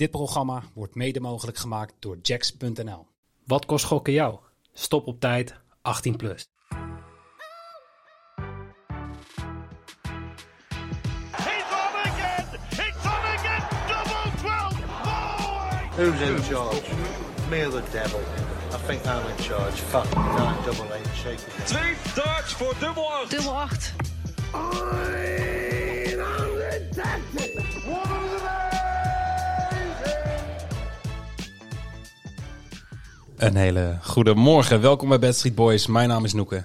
Dit programma wordt mede mogelijk gemaakt door Jacks.nl. Wat kost gokken jou? Stop op tijd, 18 plus. He's on again! It's on again! Double 12! Who's in charge? Me or the devil? I think I'm in charge. Fuck, nine double eight, shake it. Twee darts voor dubbel 8. Dubbel 8. Een hele goede morgen. Welkom bij Bad Street Boys. Mijn naam is Noeke.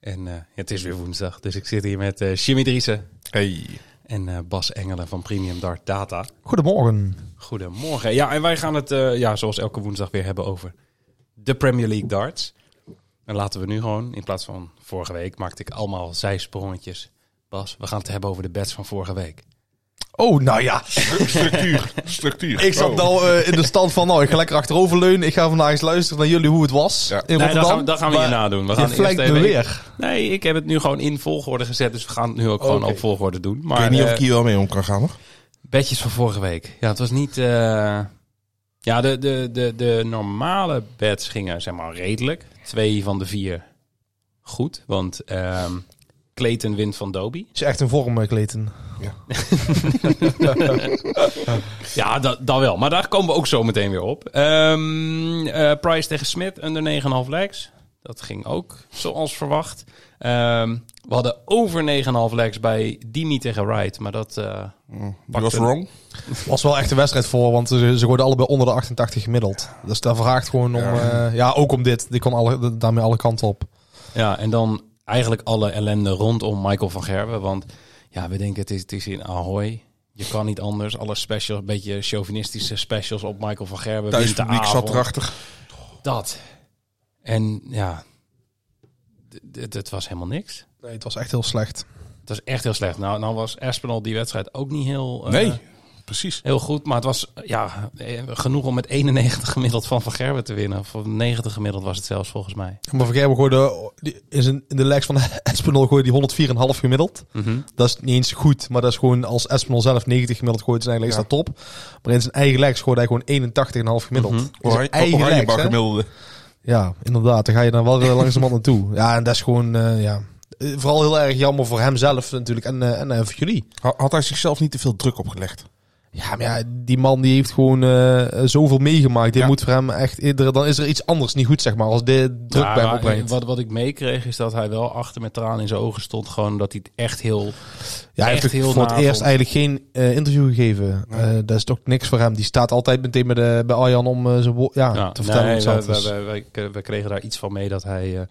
En eh, het is weer woensdag, dus ik zit hier met eh Jimmy Driessen Hey. en eh, Bas Engelen van Premium Dart Data. Goedemorgen. Goedemorgen. Ja, en wij gaan het, eh, ja, zoals elke woensdag weer hebben over de Premier League darts. En laten we nu gewoon, in plaats van vorige week, maakte ik allemaal zijsprongetjes. Bas, we gaan het hebben over de bets van vorige week. Oh, nou ja. Structuur. Structuur. Ik zat Oh. nou eh, in de stand van, nou, ik ga lekker achteroverleunen. Ik ga vandaag eens luisteren naar jullie hoe het was Ja. in Nee, Rotterdam. dat gaan we, dat gaan we Maar hierna doen. We Je gaan eerst even- weer. Nee, ik heb het nu gewoon in volgorde gezet, dus we gaan het nu ook gewoon op volgorde doen. Ik Maar weet niet of eh, ik hier wel mee om kan gaan hoor. Bedjes van vorige week. Ja, het was niet. eh, Ja, de, de, de, de normale bets gingen zeg maar redelijk. Twee van de vier goed. Want ehm Clayton wint van Dobie. Is echt in vorm, eh, Clayton? Ja, dat, dat wel. Maar daar komen we ook zo meteen weer op. Ehm eh, Price tegen Smith, under 9,5 legs. Dat ging ook zoals verwacht. Ehm, we hadden over 9,5 legs bij Dimi tegen Wright. Maar dat... eh, Die was wrong. Was wel echt een wedstrijd voor, want ze, ze gooiden allebei onder de 88 gemiddeld. Dus daar vraagt gewoon om, ja, ja ook om dit. Die kon alle, daarmee alle kanten op. Ja, en dan eigenlijk alle ellende rondom Michael van Gerwen. Want ja, we denken het is, het is in Ahoy. Je kan niet anders. Alle specials, een beetje chauvinistische specials op Michael van Gerwen. Thuispubliek zat Winteravond. erachter. Dat. En ja, het was helemaal niks. Nee, het was echt heel slecht. Het was echt heel slecht. Nou, nou was Espinal die wedstrijd ook niet heel, eh, Nee, precies. heel goed. Maar het was ja, eh, genoeg om met 91 gemiddeld van Van Gerwen te winnen. Of 90 gemiddeld was het zelfs volgens mij. Maar Van Gerben gooide die- in, zijn, in de legs van Espinol gooide die 104,5 gemiddeld. Mhm. Dat is niet eens goed, maar dat is gewoon als Espinol zelf 90 gemiddeld gooit, is eigenlijk is dat top. Maar in zijn eigen legs gooide hij gewoon 81,5 gemiddeld. Mhm. Zijn Oranje, eigen oranje legs, gemiddelde. Ja, inderdaad. Dan ga je dan wel weer langzamerhand naartoe. Ja, en dat is gewoon, eh, ja. Eh, Vooral heel erg jammer voor hemzelf natuurlijk en, en voor jullie. Ha- Had hij zichzelf niet te veel druk opgelegd? Ja, maar ja, die man die heeft gewoon eh, zoveel meegemaakt. Dit Ja. moet voor hem echt, eerder- dan is er iets anders niet goed, zeg maar, als dit druk Ja, bij hem opbrengt. Wat, wat ik meekreeg is dat hij wel achter met tranen in zijn ogen stond. Gewoon dat hij het echt heel... Ja, hij echt heeft ook heel voor het eerst eigenlijk geen eh, interview gegeven. Eh, dat is toch niks voor hem. Die staat altijd meteen bij, de, bij Arjan om eh, zijn ja, Ja, te vertellen nee, we, we, we, we- we kregen daar iets van mee dat hij... eh,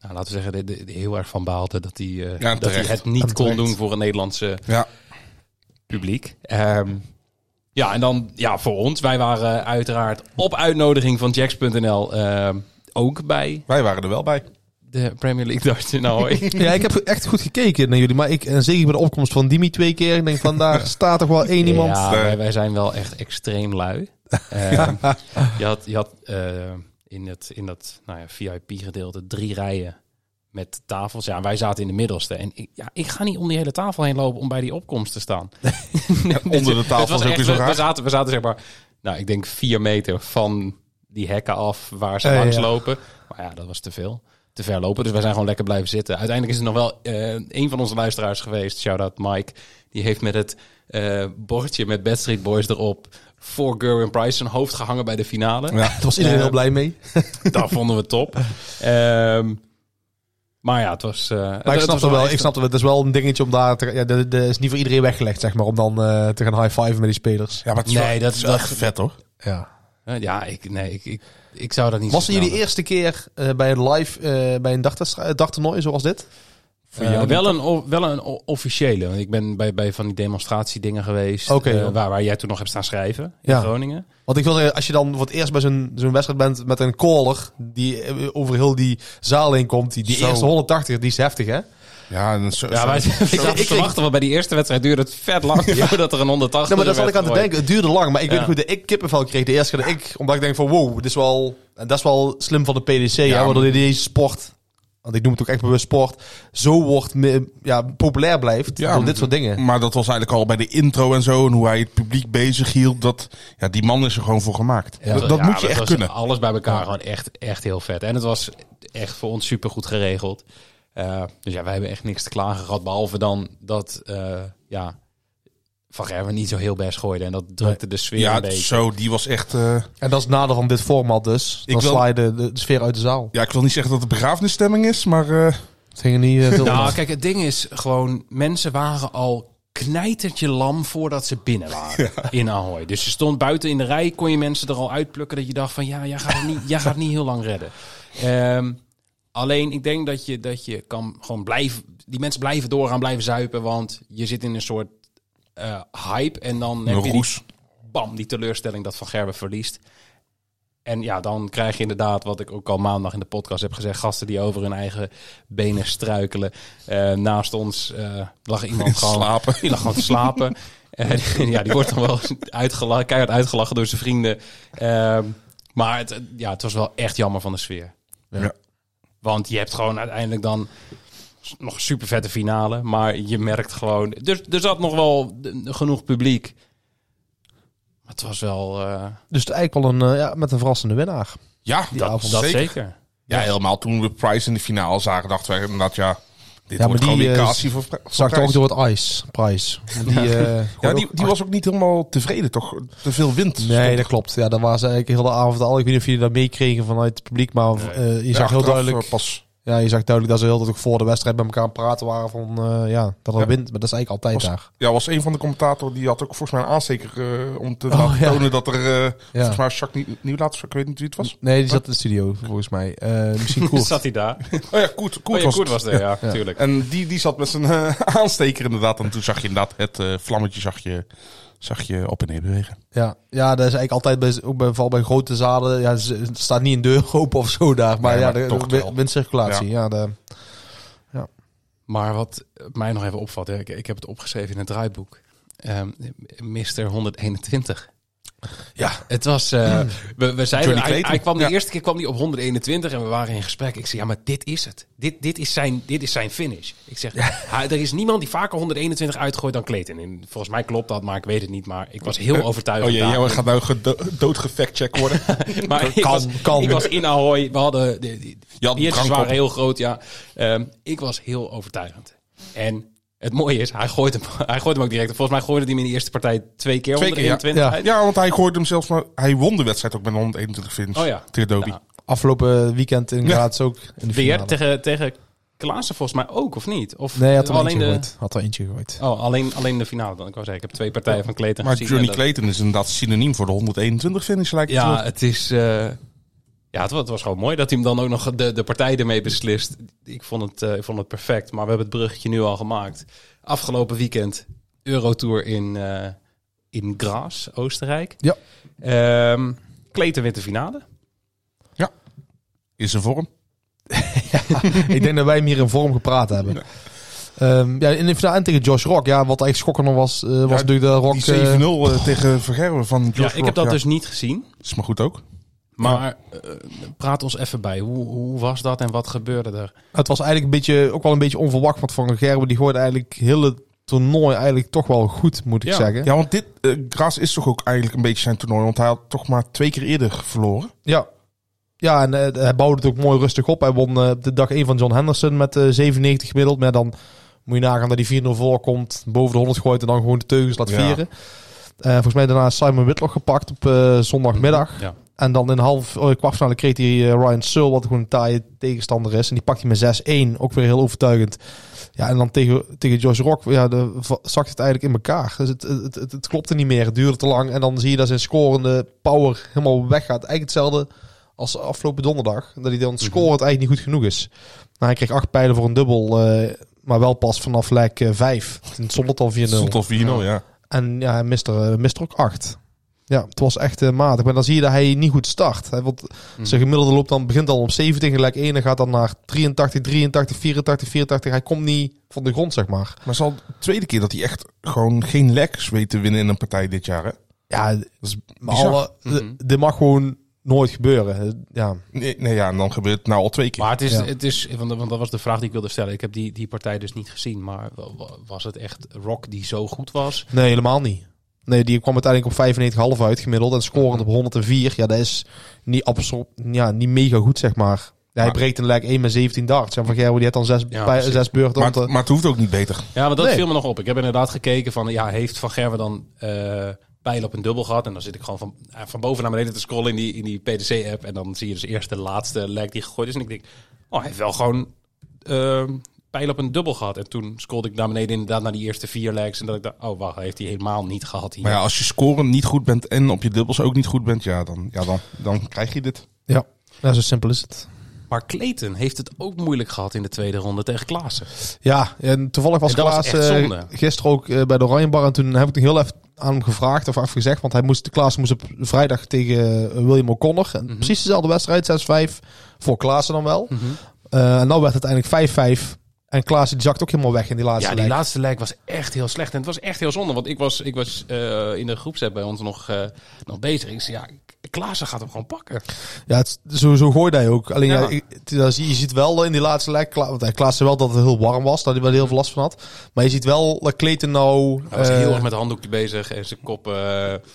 nou, laten we zeggen, heel erg van baalde dat hij, eh, Ja, dat hij het niet En kon terecht. doen voor een Nederlandse Ja. Publiek. Ehm, ja, en dan ja, voor ons. Wij waren uiteraard op uitnodiging van Jacks.nl ehm, ook bij Wij waren er wel bij. de Premier League Darts in Ahoy. Ja, ik heb echt goed gekeken naar jullie. Maar ik, en zeker bij de opkomst van Dimi twee keer. Ik denk van daar staat toch wel één iemand. Ja, wij, wij zijn wel echt extreem lui. Ehm, je had, je had in, het, in dat nou ja, VIP-gedeelte drie rijen met tafels. Ja, wij zaten in de middelste. En ik, ja, ik ga niet om die hele tafel heen lopen om bij die opkomst te staan. onder de tafel was ook zo we, we raar. zaten, we zaten zeg maar, nou, ik denk vier meter van die hekken af waar ze Eh, langs ja. lopen. Maar ja, dat was te veel. Te ver lopen. Dus wij zijn gewoon lekker blijven zitten. Uiteindelijk is er nog wel eh, een van onze luisteraars geweest. Shout-out Mike. Die heeft met het eh, bordje met Bad Street Boys erop... voor Gerwin Price zijn hoofd gehangen bij de finale. Ja. Daar was iedereen heel blij mee. Dat vonden we top. Ehm, maar ja, het was... eh, Maar ik snap het wel. Ik snap het. Het is wel een dingetje om daar te, ja, dat, is niet voor iedereen weggelegd, zeg maar, om dan eh, te gaan high-fiven met die spelers. Ja, maar het is Nee, wel, dat- is wel echt vet hoor. Ja. Eh, Ja, ik, nee, ik, ik, ik zou dat niet Was zo het jullie eerste keer eh, bij een live, eh, bij een dagtoernooi zoals dit? Eh, wel, een, wel een officiële. Want ik ben bij, bij van die demonstratiedingen geweest. Eh, waar, waar jij toen nog hebt staan schrijven. In Ja. Groningen. Want ik wil zeggen, als je dan voor het eerst bij zo'n zo'n wedstrijd bent met een caller die eh, over heel die zaal heen komt, die, die Zo. eerste 180, die is heftig, hè? Ja, en zo, Ja, zo- ik ik- zat ik- te wachten, want bij die eerste wedstrijd duurde het vet lang voordat er een 180 Nee, maar daar zat ik aan te denken. Het duurde lang, maar ik Ja. weet goed dat ik kippenvel kreeg de eerste keer dat ik, omdat ik denk van wow, dit is wel, dat is wel slim van de PDC, ja, maar- waardoor deze sport want ik noem het ook echt bewust sport, zo wordt ja, populair blijft Ja, door dit soort dingen. Maar dat was eigenlijk al bij de intro en zo. En hoe hij het publiek bezig hield. Dat, ja, die man is er gewoon voor gemaakt. Ja. Dat, dat Ja, moet je echt kunnen. Alles bij elkaar gewoon echt, echt heel vet. En het was echt voor ons super goed geregeld. Eh, dus ja, wij hebben echt niks te klagen gehad. Behalve dan dat eh, ja, Van Gerwen niet zo heel best gooide. En dat drukte de sfeer een Ja, beetje. zo, die was echt... eh, En dat is het nadeel van dit format dus. Dan Ik wil- sla je de, de sfeer uit de zaal. ja, ik wil niet zeggen dat het begrafenisstemming is, maar... eh, Het ging er niet veel Nou, van. kijk, het ding is gewoon... Mensen waren al knijtertje lam voordat ze binnen waren in Ahoy. Dus je stond buiten in de rij, kon je mensen er al uitplukken dat je dacht van ja, jij gaat het niet, jij gaat het niet heel lang redden. Ehm, alleen ik denk dat je, dat je kan gewoon blijven, die mensen blijven doorgaan, blijven zuipen, want je zit in een soort eh, hype en dan heb je die, bam, die teleurstelling dat Van Gerben verliest. En ja, dan krijg je inderdaad, wat ik ook al maandag in de podcast heb gezegd, gasten die over hun eigen benen struikelen. Eh, naast ons eh, lag iemand gewoon, Slapen. die lag gewoon te slapen. En ja, die wordt dan wel uitgelachen, keihard uitgelachen door zijn vrienden. Ehm, maar het, ja, het was wel echt jammer van de sfeer. Ja. Want je hebt gewoon uiteindelijk dan nog een super vette finale. Maar je merkt gewoon... Er, er zat nog wel genoeg publiek. Maar het was wel... eh, Dus eigenlijk wel een, eh, ja, met een verrassende winnaar. Ja, dat, avond. dat zeker. zeker. Ja, helemaal toen we Price in de finale zagen, dachten wij inderdaad, ja... Dit Ja, wordt maar die, Cassie voor, voor Price. ook door het ice, prijs. Die, eh, Ja, die, die was ook niet helemaal tevreden, toch? Te veel wind. Nee, dat klopt. Ja, dat was eigenlijk heel de avond al. Ik weet niet of jullie dat meekregen vanuit het publiek, maar eh, je Ja, zag heel duidelijk, Pas, ja, je zag duidelijk dat ze heel dat ook voor de wedstrijd met elkaar aan praten waren van, eh, ja, dat er Ja. wind, maar dat is eigenlijk altijd Was- daar. ja, was een van de commentatoren, die had ook volgens mij een aansteker eh, om te Oh, laten ja. tonen dat er... eh Volgens mij Jacques Nieuw- Nieuwlaat, ik weet niet wie het was. Nee, die zat in de studio volgens mij. Eh, misschien Koert. Zat hij daar? Oh ja, Koert, Oh, Koert ja, was Koert het. was er, ja, natuurlijk. En die, die zat met zijn aansteker inderdaad. En toen zag je inderdaad het vlammetje zag je, zag je op en neer bewegen. Ja, ja, dat is eigenlijk altijd bij, ook bij, vooral bij grote zalen. Ja, ze- er staat niet een deur open of zo daar, maar Nee, ja, maar de, windcirculatie. Ja, de, Maar wat mij nog even opvalt, hè, ik, ik heb het opgeschreven in het draaiboek. Ehm Mr. 121. Ja, het was. eh, we, we zeiden, hij, kwam de Ja. eerste keer kwam hij op 121 en we waren in gesprek. Ik zei, ja, maar dit is het. Dit, dit, is, zijn, dit is zijn finish. Ik zeg, hij- er is niemand die vaker 121 uitgooit dan Clayton. En volgens mij klopt dat, maar ik weet het niet. Maar ik was heel overtuigd. Oh jee, daar. jij gaat nou doodgefactcheck worden. Maar ik, Kan, was, kan. ik was in Ahoy. We hadden de, de, de waren heel groot, ja. Ehm, ik was heel overtuigend. En het mooie is, hij gooit hem, hij gooit hem ook direct. Volgens mij gooide hij hem in de eerste partij twee keer Twee keer, ja. 121 Ja. ja, want hij gooide hem zelfs maar... Hij won de wedstrijd ook met een 121 finish. Oh ja. Tegen. Ja. afgelopen weekend in Ja. Graz ook in de Weer tegen, tegen Klaassen volgens mij ook, of niet? Of Nee, hij had er alleen eentje de, gegooid. Had er eentje gegooid. Oh, alleen, alleen de finale dan. Ik wou zeggen, ik heb twee partijen van Clayton Maar gezien. Johnny en dat- Clayton is inderdaad synoniem voor de 121 finish lijkt het Ja, het is. eh, ja, het was, het was gewoon mooi dat hij hem dan ook nog de, de partij ermee beslist. Ik vond, het, eh, ik vond het perfect. Maar we hebben het bruggetje nu al gemaakt. Afgelopen weekend Eurotour in, eh in Graz, Oostenrijk. Ja. Ehm Clayton wint de finale. In zijn vorm. ik denk dat wij hem hier in vorm gepraat hebben. Ehm, ja, in de finale en tegen Josh Rock. Ja, wat eigenlijk schokkender was, eh, was natuurlijk de Rock... Die eh, 7-0 eh, tegen Vergerwe van Josh Ja, ik heb dat ja. dus niet gezien. Is maar goed ook. Maar eh, praat ons even bij. Hoe, hoe was dat en wat gebeurde er? Het was eigenlijk een beetje, ook wel een beetje onverwacht. Want Van Gerben die gooide eigenlijk hele toernooi eigenlijk toch wel goed, moet ik Ja. zeggen. Ja, want dit... eh Gras is toch ook eigenlijk een beetje zijn toernooi. Want hij had toch maar twee keer eerder verloren. Ja. Ja, en eh, hij bouwde het ook mooi rustig op. Hij won eh, de dag 1 van John Henderson met eh 97 gemiddeld. Maar dan moet je nagaan dat hij 4-0 voorkomt, boven de 100 gooit en dan gewoon de teugels laat Ja. vieren. Eh, volgens mij daarna is Simon Whitlock gepakt op eh, zondagmiddag. Ja. En dan in half oh, kwartfinale kreeg hij eh, Ryan Searle, wat gewoon een taaie tegenstander is. En die pakt hij met 6-1, ook weer heel overtuigend. Ja, en dan tegen, tegen Josh Rock ja, de, zakt het eigenlijk in elkaar. Dus het, het, het, het klopte niet meer, het duurde te lang. En dan zie je dat zijn scorende power helemaal weggaat. Eigenlijk hetzelfde als afgelopen donderdag. Dat hij dan scorend eigenlijk niet goed genoeg is. Nou, hij kreeg acht pijlen voor een dubbel, eh, maar wel pas vanaf lek eh, vijf. Toen stond het al 4-0. Het stond al 4-0, ja. En ja, hij mist er, eh, mist er ook acht. Ja, het was echt eh, matig. Maar dan zie je dat hij niet goed start. Hij wordt, Zijn gemiddelde loop dan begint al op 70 en lek 1 en gaat dan naar 83, 83, 84, 84. Hij komt niet van de grond, zeg maar. Maar het is al de tweede keer dat hij echt gewoon geen legs weet te winnen in een partij dit jaar. Hè? Ja, Dat is alle, de- dit mag gewoon nooit gebeuren. Ja, Nee, nee, ja, en dan gebeurt het nou al twee keer. Maar het is, Ja. het is want, want dat was de vraag die ik wilde stellen. Ik heb die, die partij dus niet gezien. Maar wa- wa- was het echt Rock die zo goed was? nee, helemaal niet. Nee, die kwam uiteindelijk op 95,5 uit gemiddeld. En scorend op 104. Ja, dat is niet, absoluut, ja, niet mega goed, zeg maar. Ja, hij Maar- breekt een lijk 1 met 17 darts. En Van Gerwen die had dan zes, Ja, bij, zes beurten. maar, te- maar het hoeft ook niet beter. Ja, maar dat Nee. viel me nog op. Ik heb inderdaad gekeken van, ja, heeft Van Gerwen dan eh pijlen op een dubbel gehad? En dan zit ik gewoon van, eh, van boven naar beneden te scrollen in die, in die PDC-app. En dan zie je dus eerst de laatste lijk die gegooid is. En ik denk, oh, hij heeft wel gewoon eh, pijlen op een dubbel gehad. En toen scrollde ik naar beneden inderdaad naar die eerste vier lijks. En dat ik dacht, oh, wacht, heeft hij helemaal niet gehad hier. Maar ja, als je scoren niet goed bent en op je dubbels ook niet goed bent, ja, dan, ja, dan, dan krijg je dit. Ja, zo simpel is het. Maar Clayton heeft het ook moeilijk gehad in de tweede ronde tegen Klaassen. Ja, en toevallig was En dat was Klaas echt eh, gisteren ook eh, bij de Oranjebar. En toen heb ik nog heel even aan hem gevraagd of afgezegd. Want hij moest, Klaas moest op vrijdag tegen eh, William O'Connor. En Mhm. Precies dezelfde wedstrijd, 6-5. Voor Klaassen dan wel. Eh, en nou werd het uiteindelijk 5-5. En Klaassen die zakt ook helemaal weg in die laatste Ja, die leg. laatste lijk was echt heel slecht. En het was echt heel zonde. Want ik was, ik was eh, in de groepsapp bij ons nog, eh, nog bezig. Ik zei, ja, Klaassen gaat hem gewoon pakken. Ja, het, zo, zo gooide hij ook. Alleen ja. Zie- je ziet wel in die laatste Kla- want hij Klaassen wel dat het heel warm was, dat hij wel heel veel last van had. Maar je ziet wel dat Clayton nou... Hij was eh, heel erg met handdoekje bezig en zijn kop... eh,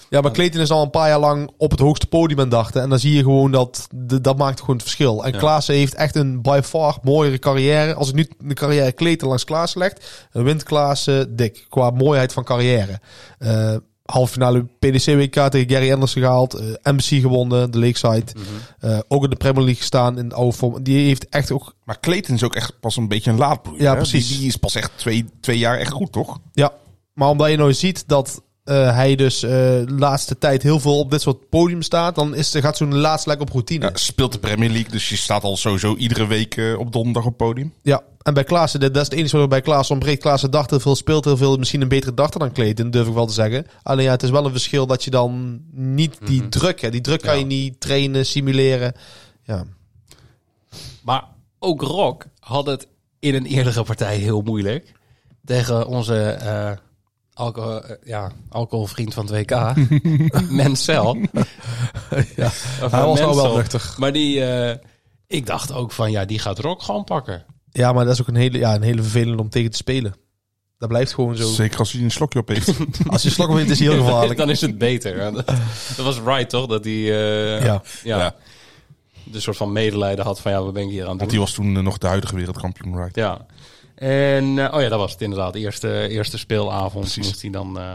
Ja, maar Clayton is al een paar jaar lang op het hoogste podium aan dachten. En dan zie je gewoon dat, de- dat maakt gewoon het verschil. En Ja. Klaassen heeft echt een by far mooiere carrière. Als ik nu de carrière Clayton langs Klaassen legt, wint Klaassen dik. Qua mooiheid van carrière. Eh halve finale PDC-WK tegen Gary Anderson gehaald. eh MC gewonnen, de Lakeside. Eh, ook in de Premier League gestaan in de oude vorm. Die heeft echt ook... Maar Clayton is ook echt pas een beetje een laadbloeier. Ja, hè? precies. Die, die is pas echt twee, twee jaar echt goed, toch? Ja, maar omdat je nou ziet dat eh, hij dus eh, de laatste tijd heel veel op dit soort podium staat, dan is, gaat zo'n laatste lek op routine. Ja, speelt de Premier League, dus je staat al sowieso iedere week eh, op donderdag op podium. Ja, en bij Klaassen, dat is het enige wat bij Klaassen ontbreekt. Klaassen dacht heel veel, speelt heel veel, misschien een betere dachter dan Clayton, durf ik wel te zeggen. Alleen ja, het is wel een verschil dat je dan niet die druk, hè, die druk kan Ja. je niet trainen, simuleren. Ja, Maar ook Rock had het in een eerdere partij heel moeilijk. Tegen onze eh, alcohol, eh, ja, alcoholvriend van het WK, Mansell. ja. Hij was nou wel nuchter. Maar die, eh, ik dacht ook van, ja, die gaat Rock gewoon pakken. Ja, maar dat is ook een hele, ja, een hele vervelende om tegen te spelen. Dat blijft gewoon zo. Zeker als hij een slokje op heeft. Als je slok wint is hij heel gevaarlijk. Dan is het beter. dat, dat was right, toch? Dat hij eh, Ja. ja, Ja. de soort van medelijden had van, ja, wat ben ik hier aan het Want die was toen nog de huidige wereldkampioen, right? Ja. En, eh, oh ja, dat was het inderdaad. Eerste, eerste speelavond Precies. moest hij dan... eh,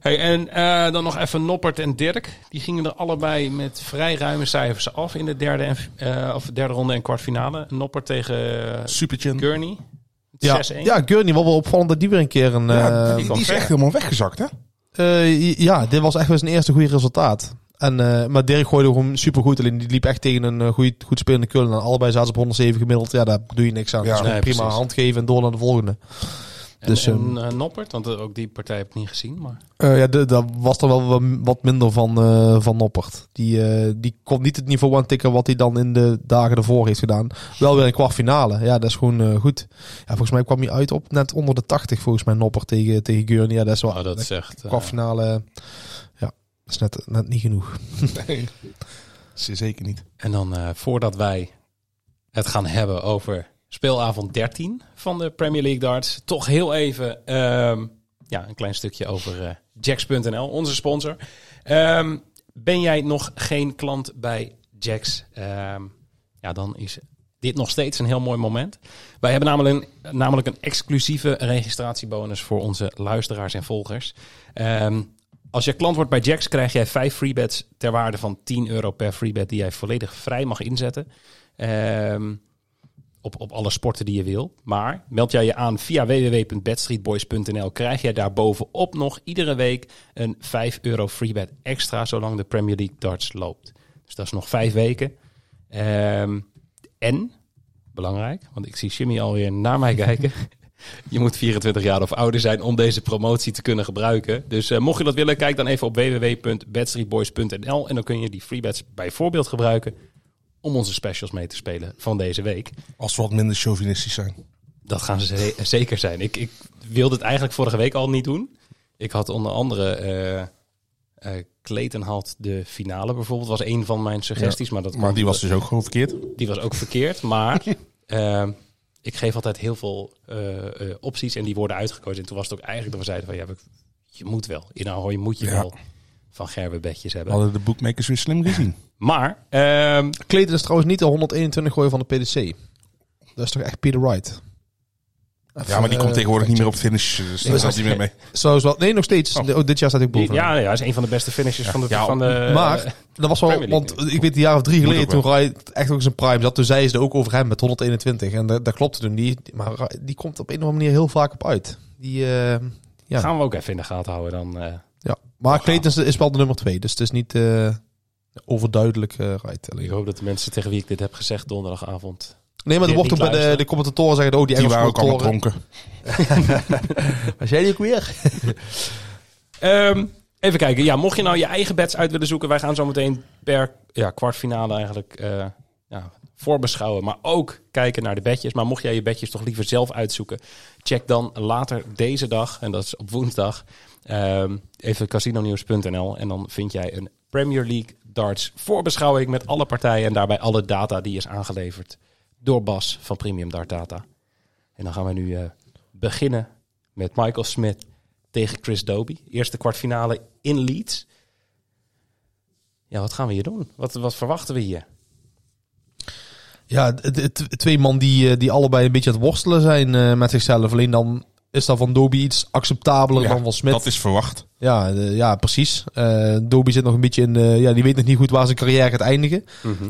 Hey, en eh, dan nog even Noppert en Dirk. Die gingen er allebei met vrij ruime cijfers af in de derde, en, eh, of derde ronde en kwartfinale. Noppert tegen Superchin. Gurney. Ja, 6-1. ja Gurney, wel wel opvallend dat die weer een keer een... Ja, die, die is echt helemaal weggezakt, hè? Eh, ja, dit was echt wel zijn eerste goede resultaat. En, eh, maar Dirk gooide gewoon supergoed. Alleen die liep echt tegen een eh, goeie, goed spelende Kullen. En allebei zaten ze op 107 gemiddeld. Ja, daar doe je niks aan. Ja, dus nee, prima precies. hand geven en door naar de volgende. En, dus, en eh, Noppert, want ook die partij heb ik niet gezien. Maar... Eh, ja, de- daar was er wel wat- minder van, eh, van Noppert. Die, eh, die kon niet het niveau aantikken wat hij dan in de dagen ervoor heeft gedaan. Wel weer een kwartfinale. Ja, dat is gewoon eh, goed. Ja, volgens mij kwam hij uit op net onder de 80 volgens mij Noppert tegen, tegen Gurney. Ja, dat is wel... Oh, dat is echt... eh, kwartfinale, is net, net niet genoeg. Nee. Ze- Zeker niet. En dan eh, voordat wij het gaan hebben over speelavond 13 van de Premier League darts, toch heel even ehm, ja, een klein stukje over eh Jacks.nl, onze sponsor. Ehm, ben jij nog geen klant bij Jacks? Ehm, ja, dan is dit nog steeds een heel mooi moment. Wij hebben namelijk een, namelijk een exclusieve registratiebonus voor onze luisteraars en volgers. Ehm, als je klant wordt bij Jacks, krijg jij vijf freebets ter waarde van 10 euro per freebet die jij volledig vrij mag inzetten. Ehm, op, op alle sporten die je wil. Maar meld jij je aan via www.bedstreetboys.nl krijg jij daarbovenop nog iedere week een 5 euro freebet extra zolang de Premier League darts loopt. Dus dat is nog vijf weken. Ehm, en, belangrijk, want ik zie Jimmy alweer naar mij kijken. Je moet 24 jaar of ouder zijn om deze promotie te kunnen gebruiken. Dus eh, mocht je dat willen, kijk dan even op www.bedstreetboys.nl en dan kun je die freebets bijvoorbeeld gebruiken om onze specials mee te spelen van deze week. Als we wat minder chauvinistisch zijn. Dat gaan ze ze- zeker zijn. Ik, ik wilde het eigenlijk vorige week al niet doen. Ik had onder andere eh, Eh Clayton had de finale bijvoorbeeld, was een van mijn suggesties. Maar, dat Maar die was dus ook gewoon verkeerd. die was ook verkeerd. Maar ehm, ik geef altijd heel veel eh, eh, opties en die worden uitgekozen. En toen was het ook eigenlijk dat we zeiden van ja, je moet wel. In Ahoy moet je Ja. wel van Gerben bedjes hebben. Hadden de bookmakers weer slim gezien. Maar ehm, Clayton is trouwens niet de 121 gooien van de PDC. Dat is toch echt Peter Wright? Ja, maar die komt Eh, tegenwoordig niet meer op finish. Dus daar Nee, staat hij meer mee. Zoals wel. Nee, nog steeds. Oh. Oh, dit jaar staat die- bovenaan. ja, ja, hij is een van de beste finishers van de, Ja, van de maar dat was wel, want ik weet een jaar of drie geleden toen Wright echt ook in zijn prime zat, toen zei ze er ook over hem met 121 en dat, dat klopte toen niet. Maar die komt op een of andere manier heel vaak op uit. Die, eh, ja. gaan we ook even in de gaten houden dan. eh. ja. Maar Clayton is, wel de nummer twee, dus het is niet eh, overduidelijk eh Wright. ik hoop dat de mensen tegen wie ik dit heb gezegd donderdagavond. Nee, maar er wordt ook bij de, commentatoren zeggen, oh die Die Engelse waren ook allemaal commentatoren. dronken. Waar zijn die ook weer? Ehm, even kijken. Ja, mocht je nou je eigen bets uit willen zoeken, wij gaan zo meteen per ja, kwartfinale eigenlijk eh, ja, voorbeschouwen. Maar ook kijken naar de bedjes. Maar mocht jij je bedjes toch liever zelf uitzoeken, check dan later deze dag, en dat is op woensdag, ehm, even casinonews.nl. En dan vind jij een Premier League darts voorbeschouwing met alle partijen en daarbij alle data die is aangeleverd door Bas van Premium Dart Data. En dan gaan we nu eh, beginnen met Michael Smith tegen Chris Doby. Eerste kwartfinale in Leeds. Ja, wat gaan we hier doen? Wat, wat verwachten we hier? Ja, twee man die, eh, die allebei een beetje aan het worstelen zijn eh, met zichzelf. Alleen dan is dat van Doby iets acceptabeler Ja, dan van Smit. dat is verwacht. Ja, ja, precies. Eh Doby zit nog een beetje in... eh, ja, die weet nog niet goed waar zijn carrière gaat eindigen.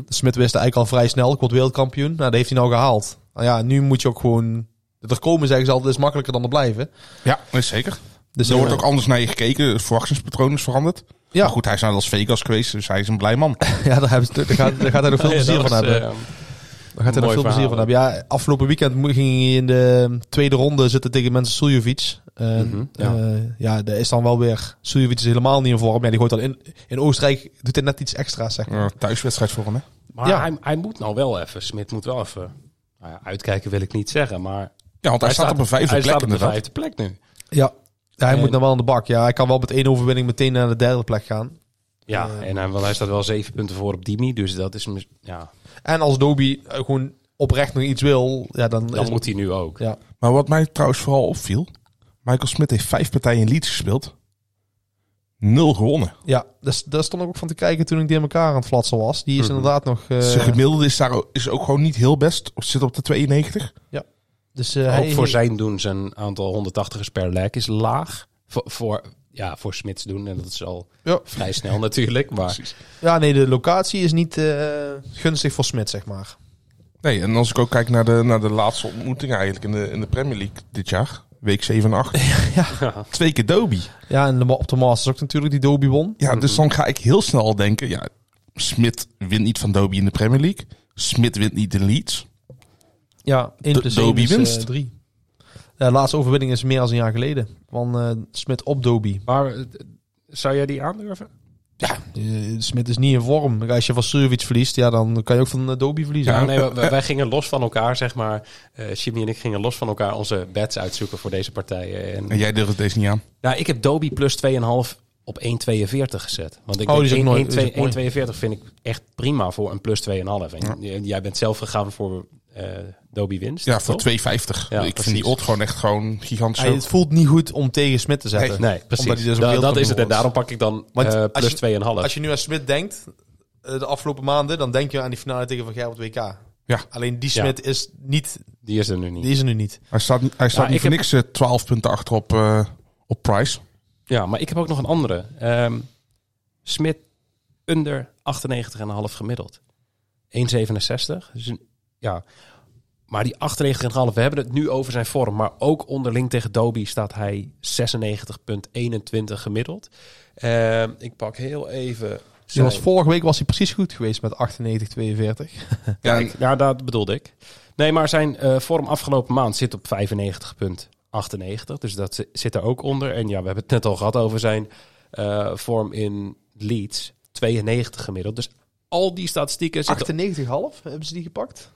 Smit wist eigenlijk al vrij snel, ik word wereldkampioen. Nou, dat heeft hij nou gehaald. Nou ja, nu moet je ook gewoon... Er komen zeggen ze altijd, is makkelijker dan er blijven. Ja, dat is zeker. Dus er wordt eh, ook anders naar je gekeken. Het verwachtingspatroon is veranderd. Ja. Maar goed, hij is naar Las Vegas geweest, dus hij is een blij man. Ja, daar, hebben ze, daar, gaat, daar gaat hij nog veel Ja, plezier dat van hebben. Daar gaat hij nog veel plezier van hebben. Ja, afgelopen weekend ging hij in de tweede ronde zitten tegen mensen Suljovic. Mhm, ja. ja. ja, daar is dan wel weer... Suljovic is helemaal niet in vorm. Ja, die gooit dan in, in Oostenrijk, doet hij net iets extra's, zeg maar. Uh, thuiswedstrijd voor hem, hè? maar Ja. hij, hij moet nou wel even, Smit moet wel even, nou ja, uitkijken wil ik niet zeggen, maar... Ja, want hij, staat op een vijfde hij plek staat op de vijfde plek nu. Ja, ja hij En- moet nou wel aan de bak. Ja, hij kan wel met één overwinning meteen naar de derde plek gaan. Ja, Eh. en hij, want hij staat wel zeven punten voor op Dimi, dus dat is, ja, En als Doby eh, gewoon oprecht nog iets wil, ja, dan, dan moet hij nu ook. Ja. Maar wat mij trouwens vooral opviel... Michael Smith heeft vijf partijen in Leeds gespeeld. Nul gewonnen. Ja, dus, daar stond ik ook van te kijken toen ik die in elkaar aan het flatsen was. Die is Mhm. inderdaad nog... eh, Zijn gemiddelde is, daar, ook- is ook gewoon niet heel best. Zit op de 92. dus, eh, Ook hij- voor zijn doen, zijn aantal 180ers per leg is laag. Voor, voor, ja, voor Smits doen, en dat is al Ja. vrij snel natuurlijk. Maar Ja, nee, de locatie is niet eh, gunstig voor Smit, zeg maar. Nee, en als ik ook kijk naar de, naar de laatste ontmoetingen eigenlijk in de, in de Premier League dit jaar. Week 7 en 8. Twee keer Doby. Ja, en de- op de Masters ook natuurlijk die Doby won. Ja, dus dan ga ik heel snel al denken... Ja, Smit wint niet van Doby in de Premier League. Smit wint niet in Leeds. Ja, 1 De- plus Doby 1 is winst. eh, 3. De laatste overwinning is meer dan een jaar geleden. Van eh Smit op Doby. Maar eh, zou jij die aandurven? Ja, eh, Smit is niet in vorm. Als je van Survic verliest, ja, dan kan je ook van eh, Doby verliezen. Ja, nee, wij, wij gingen los van elkaar, zeg maar. eh Jimmy en ik gingen los van elkaar onze bets uitzoeken voor deze partijen. En, En jij durft deze niet aan. nou, ik heb Doby plus 2,5 op 1,42 gezet. Want ik Oh, die is denk ook 1, nooit- die is ook mooi. 1,42 vind ik echt prima voor een plus 2,5. En jij bent zelf gegaan voor eh Doby winst. Ja, voor toch? 2,50. Ja, ik precies. vind die odd gewoon echt gewoon gigantisch. Het voelt niet goed om tegen Smit te zetten. Nee, precies. Omdat hij dus Da- dat is het. En daarom pak ik dan Want eh, als plus je- 2,5. Als je nu aan Smit denkt, eh, de afgelopen maanden, dan denk je aan die finale tegen Van op het WK. Ja. Alleen die Ja. Smit is niet, Die is er nu niet. die is er nu niet. Hij staat, hij staat Ja, niet voor heb- niks eh, 12 punten achter op, eh, op Price. Ja, maar ik heb ook nog een andere. Ehm Smit under 98,5 gemiddeld. 1,67. Dus een- ja. Maar die 98,5, we hebben het nu over zijn vorm. Maar ook onderling tegen Doby staat hij 96,21 gemiddeld. Ehm, ik pak heel even... Die was zijn- vorige week was hij precies goed geweest met 98, 42. Ja, Kijk, ja, dat bedoelde ik. Nee, maar zijn eh, vorm afgelopen maand zit op 95,98. Dus dat zi- zit er ook onder. En ja, we hebben het net al gehad over zijn eh, vorm in Leeds. 92 gemiddeld. Dus al die statistieken zitten... 98,5 hebben ze die gepakt? 98,5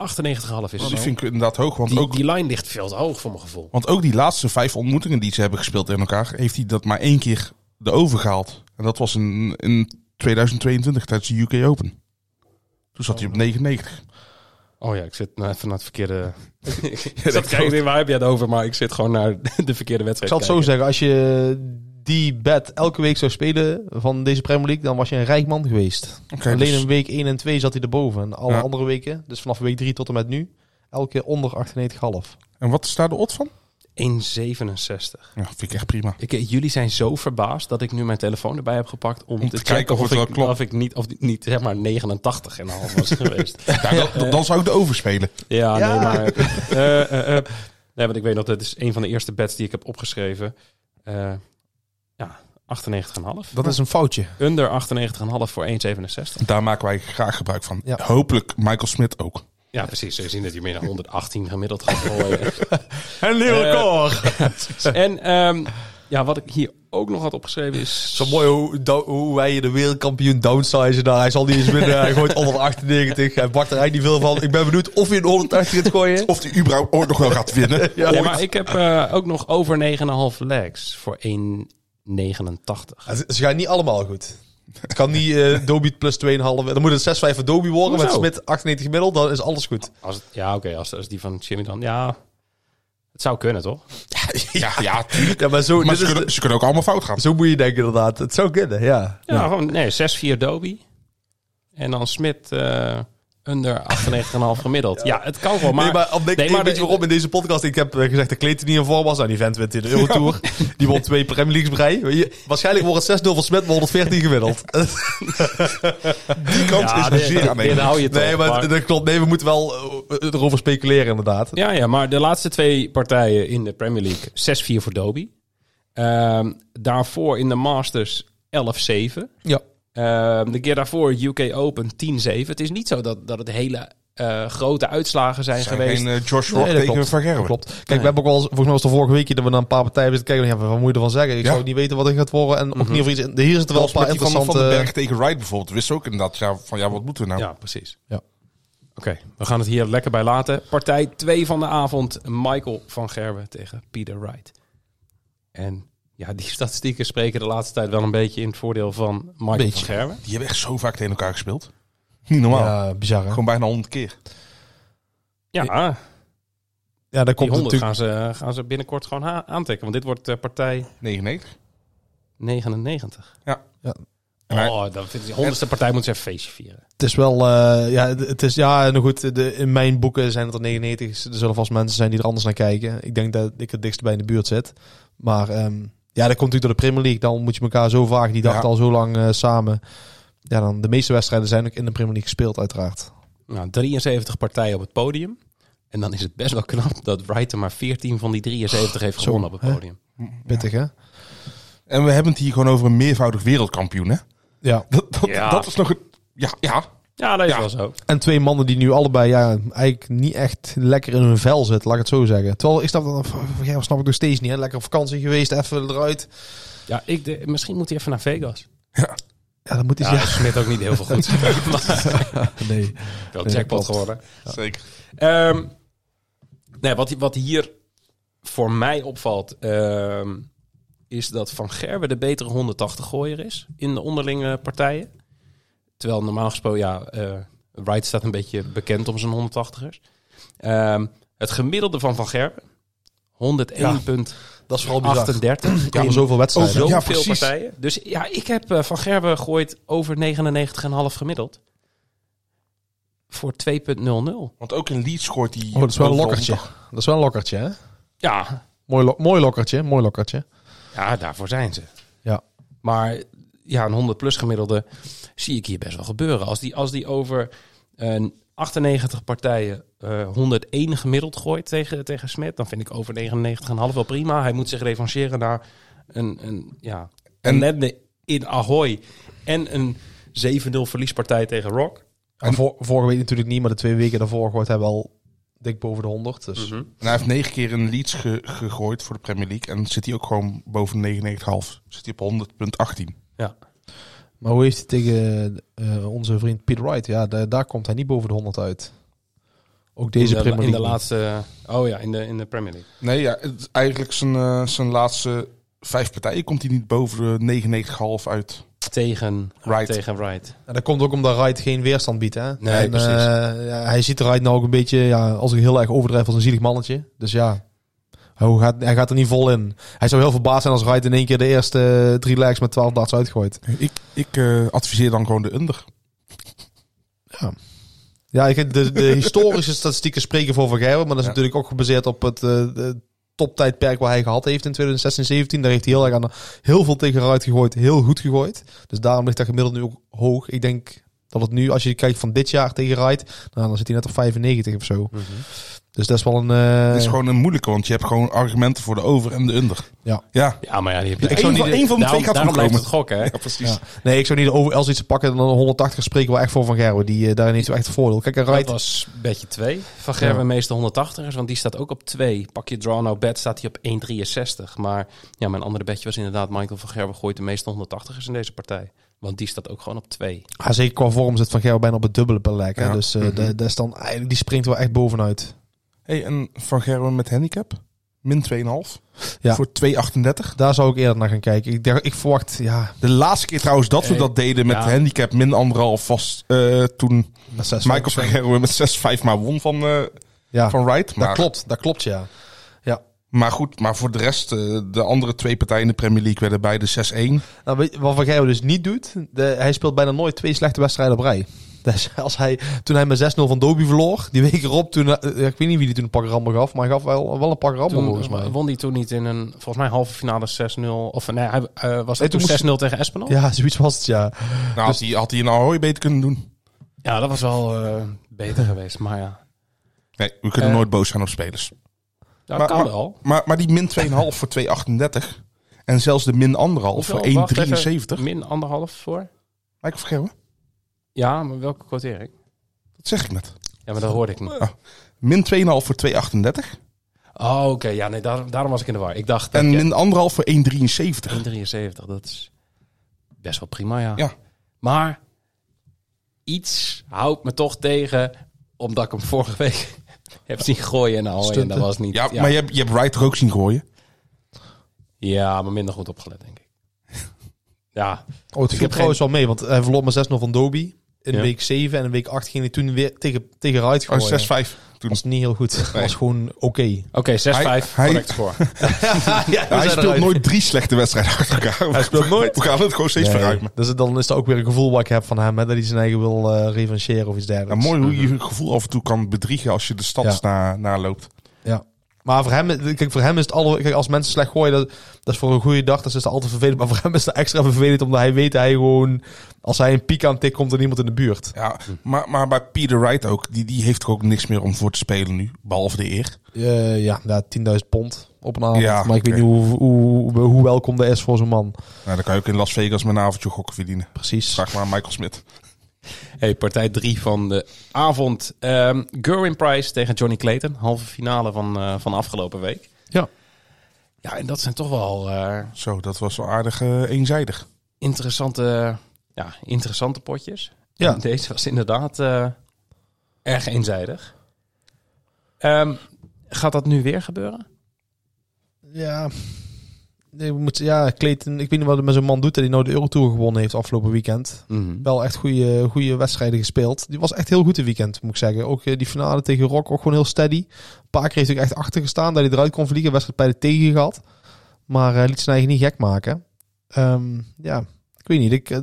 is die vind ik inderdaad hoog. Want Die, ook, die lijn ligt veel te hoog voor mijn gevoel. want ook die laatste vijf ontmoetingen die ze hebben gespeeld in elkaar... heeft hij dat maar één keer de overgehaald. En dat was in, in 2022 tijdens de UK Open. Toen zat hij op 99. Oh ja, ik zit nou even naar het verkeerde... ik zat kijken, waar heb je het over? Maar ik zit gewoon naar de verkeerde Ik wedstrijd zal het zo zeggen, als je die bed elke week zou spelen van deze Premier League, dan was je een rijk man geweest. Alleen dus- in week 1 en 2 zat hij erboven. En alle Ja. andere weken, dus vanaf week 3 tot en met nu, elke keer onder 98,5. En wat is daar de odd van? 1,67. Ja, vind ik echt prima. Ik, eh, jullie zijn zo verbaasd dat ik nu mijn telefoon erbij heb gepakt om, Om te, kijken of het wel ik, klopt. of ik niet, of niet zeg maar 89 en een half was geweest. Ja, dan, dan zou ik de overspelen. Ja, Ja. nee, maar... eh, eh, eh. nee, want ik weet nog, dat is een van de eerste bets die ik heb opgeschreven. 98,5. Dat is een foutje. Under 98,5 voor 1,67. Daar maken wij graag gebruik van. Hopelijk Michael Smit ook. Ja, precies. We zien dat hij meer dan 118 gemiddeld gaat gooien. een nieuw eh, record! En ehm, ja, wat ik hier ook nog had opgeschreven is... Zo mooi hoe, do, hoe wij de wereldkampioen downsize daar. Hij zal niet eens winnen. hij gooit 198. Hij bakt er eigenlijk niet veel van. Ik ben benieuwd of hij een 180 gaat gooien. Of die überhaupt ooit nog wel gaat winnen. ja, maar ik heb eh, ook nog over 9,5 legs voor één. 89. Ze gaan niet allemaal goed. Het kan niet uh, Dobie plus 2,5. Dan moet het 6,5 Dobie worden met Smit 98 middel. Dan is alles goed. Als ja, oké. Als, als die van Jimmy dan... Ja, het zou kunnen, toch? ja, ja, ja maar, zo, maar ze, kunnen, ook allemaal fout gaan. Zo moet je denken, inderdaad. Het zou kunnen, ja. Ja, gewoon nee, 6-4 Dobie. En dan Smit... Eh, under 98,5 gemiddeld. Ja. het kan gewoon, maar... nee, maar, om, nee, nee, maar weet je de- waarom in deze podcast? Ik heb eh, gezegd dat Kleed niet in voor was. Nou, die vent wint in de Eurotour. Die won twee Premier Leagues brei. Waarschijnlijk wordt het 6-0 van maar 114 gemiddeld. Die kant Ja, is er zeer aanwezig. dit hou je toch. nee, maar, maar- dat klopt. Nee, we moeten wel eh, erover speculeren inderdaad. Ja, ja, maar de laatste twee partijen in de Premier League 6-4 voor Dobie. Ehm, daarvoor in de Masters 11-7. Ja. Ehm, de keer daarvoor UK Open 10-7. Het is niet zo dat, dat het hele eh, grote uitslagen zijn, zijn geweest. geen eh, Josh Rock tegen klopt. Van Gerwen. Klopt. Kijk, we hebben ook al, volgens mij was de vorige week dat we naar een paar partijen zitten kijken. Ja, wat moet je ervan zeggen? Ik Ja. zou niet weten wat er gaat worden. En ook niet over iets. Hier zitten wel een paar die van, van interessante. den Berg tegen Wright bijvoorbeeld. Wist ook inderdaad ja, van ja, wat moeten we nou? Ja, precies. Ja. Oké, we gaan het hier lekker bij laten. Partij 2 van de avond. Michael van Gerwen tegen Peter Wright. En ja, die statistieken spreken de laatste tijd wel een beetje in het voordeel van Michael Beetje. van Gerwen. Die hebben echt zo vaak tegen elkaar gespeeld. Niet normaal. Ja, bizar. Hè? Gewoon bijna honderd keer. Ja, Ja, daar die komt 100 natuurlijk. gaan ze, gaan ze binnenkort gewoon aantikken. Want dit wordt eh, partij 99. 99. Ja. Ja. Oh, dan vind ik die 100ste partij moet ze even feestje vieren. Het is wel, eh, ja, het het is, ja, nou goed, de, in mijn boeken zijn het er 99. Er zullen vast mensen zijn die er anders naar kijken. Ik denk dat ik het dichtst bij in de buurt zit. Maar ehm, ja, dat komt natuurlijk door de Premier League. Dan moet je elkaar zo vaak, die dacht Ja. al zo lang eh, samen. Ja, dan de meeste wedstrijden zijn ook in de Premier League gespeeld, uiteraard. Nou, 73 partijen op het podium. En dan is het best wel knap dat Wright er maar 14 van die 73 heeft Zo, gewonnen op het hè? podium. Pittig, hè? En we hebben het hier gewoon over een meervoudig wereldkampioen, hè? Ja. Dat, dat, Ja. dat is nog een... Ja, ja. Ja, dat is Ja. wel zo. En twee mannen die nu allebei ja, eigenlijk niet echt lekker in hun vel zitten, laat ik het zo zeggen. Terwijl ik snap dat, ja, snap ik nog steeds niet. Hè? Lekker op vakantie geweest, even eruit. Ja, ik, de- misschien moet hij even naar Vegas. Ja, dan moet hij Ja, ja. ja. Smit ook niet heel veel goed. Nee. Wel Nee, jackpot geworden. Zeker. Ehm, nee, wat, wat hier voor mij opvalt, ehm, is dat Van Gerwen de betere 180 gooier is in de onderlinge partijen. Terwijl normaal gesproken, ja, eh Wright staat een beetje bekend om zijn 180ers. Ehm, het gemiddelde van Van Gerwen, 101,38. Dat is vooral bizar. Ja, Ja, zoveel wedstrijden. Zoveel Ja, precies. partijen. Dus ja, ik heb eh, Van Gerwen gooit over 99,5 gemiddeld. Voor 2,00. Want ook in Leeds scoort hij... Oh, dat is wel een lokkertje. Dat is wel een lokkertje, hè? Ja, Mooi, lo- mooi lokkertje, mooi lokkertje. Ja, daarvoor zijn ze. Ja. Maar ja, een 100 plus gemiddelde zie ik hier best wel gebeuren. Als die, als die over eh, 98 partijen eh 101 gemiddeld gooit tegen, tegen Smit, dan vind ik over 99,5 wel prima. Hij moet zich revancheren naar een, een ja, En- een in Ahoy en een 7-0 verliespartij tegen Rock. En vor- vorige week natuurlijk niet, maar de twee weken daarvoor gooit hij wel dik boven de 100. Dus Mhm. En hij heeft negen keer Leeds ge- gegooid voor de Premier League. En zit hij ook gewoon boven 99,5. Zit hij op 100,18. Ja. Maar hoe heeft hij tegen eh, onze vriend Peter Wright? Ja, da- daar komt hij niet boven de 100 uit. Ook deze in de, Premier in de League. laatste. Oh ja, in de, in de Premier League. Nee, ja, het is eigenlijk zijn, eh, zijn laatste vijf partijen komt hij niet boven de 99,5 uit. Tegen Wright. Tegen Wright. En dat komt ook omdat Wright geen weerstand biedt. Hè? Nee, en, precies. eh, ja, hij ziet Wright nou ook een beetje, ja, als ik heel erg overdrijf, als een zielig mannetje. Dus ja, hij gaat, hij gaat er niet vol in. Hij zou heel verbaasd zijn als Wright in één keer de eerste eh, drie legs met 12 darts uitgooit. Ik, ik eh, adviseer dan gewoon de under. Ja, ik, de, de historische statistieken spreken voor Van Gerwen, maar dat is Ja. natuurlijk ook gebaseerd op het de toptijdperk waar hij gehad heeft in 2016, 17. Daar heeft hij heel erg aan heel veel tegen Wright gegooid, heel goed gegooid. Dus daarom ligt dat gemiddeld nu ook hoog. Ik denk dat het nu, als je kijkt van dit jaar tegen Wright, nou, dan zit hij net op 95 of zo. Dus dat is wel een... eh, Het is gewoon een moeilijke, want je hebt gewoon argumenten voor de over en de under. Ja. Ja, Ja, maar ja, die heb je. Ik zou niet de- één van de daarom, twee gaat daarom goed blijft komen. het gokken, hè? ja precies. Ja. Nee, ik zou niet de over als iets te pakken dan een 180 spreken wel echt voor Van Gerwen. Die, eh, daarin heeft echt een voordeel. Kijk, en Dat was bedje 2 van Gerben, Ja. meeste 180ers, want die staat ook op 2. Pak je draw nou bed, staat hij op 1,63. Maar ja, mijn andere bedje was inderdaad Michael van Gerben gooit de meeste 180ers in deze partij. Want die staat ook gewoon op 2. Ja, zeker qua vorm zit Van Gerwen bijna op het dubbele per leg. hè. Ja. Dus dat- dat is dan eigenlijk, die springt wel echt bovenuit. Hey, en Van Gerwen met handicap? Min 2,5. Ja. Voor 2,38. Daar zou ik eerder naar gaan kijken. Ik, denk, ik verwacht, ja, De laatste keer trouwens dat we Hey, dat deden met ja. handicap min anderhalf was eh, toen met Michael van Gerwen met 6-5 maar won van, eh, Ja, van Wright. dat Maar, klopt. Dat klopt, ja. Ja. maar goed, maar voor de rest, eh, de andere twee partijen in de Premier League werden beide 6-1. Nou, wat Van Gerwen dus niet doet, de, hij speelt bijna nooit twee slechte wedstrijden op rij. Dus als hij, toen hij met 6-0 van Dobie verloor, die week erop, toen, eh, ik weet niet wie die toen een pak rammen gaf, maar hij gaf wel, wel een pak rammen volgens mij. Toen won hij toen niet in een, volgens mij halve finale 6-0. Of nee, hij eh, was Nee, toen toen 6-0 tegen Espinal? Ja, zoiets was het, ja. Nou, had, hij, had hij een Ahoy beter kunnen doen. Ja, dat was wel eh, beter geweest. Maar ja, Nee, we kunnen Eh, nooit boos zijn op spelers. dat Maar- kan maar- wel. Maar, maar die min 2,5 voor 2,38. En zelfs de min anderhalf voor Hoeveel? Wacht 1,73. even. Min anderhalf voor? Michael Gerwen? Ja, maar welke quotering? Dat zeg ik net. Ja, maar dat hoorde ik niet. Min 2,5 voor 2,38. Oh, oké. Ja, nee, daar, daarom was ik in de war. Ik dacht En min anderhalf voor 1,73. 1,73. Dat is best wel prima, ja. Ja. Maar iets houdt me toch tegen, omdat ik hem vorige week heb zien gooien en al. En dat was niet... Ja, maar je hebt, je hebt Wright toch ook zien gooien? Ja, maar minder goed opgelet, denk ik. ja, Oh, het Ik viel heb trouwens wel mee, want hij verloor met 6-0 van Dobie in Ja. week 7 en in week 8 ging hij toen weer tegen, tegen Wright Oh, gooien. 6-5. Toen. was niet heel goed. Het Nee. was gewoon oké. oké, 6-5, hij- correct score. ja, hij speelt nooit drie slechte wedstrijden achter elkaar. Hij speelt nooit. We gaan het gewoon steeds verruimen. Dus dan is dat ook weer een gevoel wat ik heb van hem, hè, dat hij zijn eigen wil eh revancheren of iets Ja, dergelijks. mooi hoe je je gevoel af en toe kan bedriegen als je de stads na, naloopt. Ja. Maar voor hem, kijk, voor hem is het alle, kijk, als mensen slecht gooien, dat, dat is voor een goede dag, dat is altijd vervelend. Maar voor hem is het extra vervelend, omdat hij weet dat hij gewoon, als hij een piek aan tikt, komt er niemand in de buurt. Ja, maar, maar bij Peter Wright ook, die, die heeft toch ook niks meer om voor te spelen nu. Behalve de eer. Eh, ja, ja 10.000 pond op een avond. Ja, maar ik weet niet hoe, hoe, hoe, hoe welkom dat is voor zo'n man. Nou, dan kan je ook in Las Vegas met een avondje gokken verdienen. Precies. Vraag maar aan Michael Smit. Hey, partij 3 van de avond. Ehm Gerwin Price tegen Johnny Clayton. Halve finale van, eh, van afgelopen week. Ja. Ja, en dat zijn toch wel eh, Zo, dat was wel aardig eh, eenzijdig. interessante, ja, interessante potjes. Ja. En deze was inderdaad eh, erg eenzijdig. Ehm, gaat dat nu weer gebeuren? Ja. Nee, we moeten, ja, Clayton, ik weet niet wat het met zo'n man doet, dat hij nou de Eurotour gewonnen heeft afgelopen weekend. Wel echt goede, goede wedstrijden gespeeld. Die was echt heel goed dit weekend, moet ik zeggen. Ook eh, die finale tegen Rock, ook gewoon heel steady. Een paar keer heeft hij ook echt achter gestaan, dat hij eruit kon vliegen. Wedstrijd bij de tegen gehad. Maar eh, liet zijn eigen niet gek maken. Ehm, ja, ik weet niet. Ik, eh,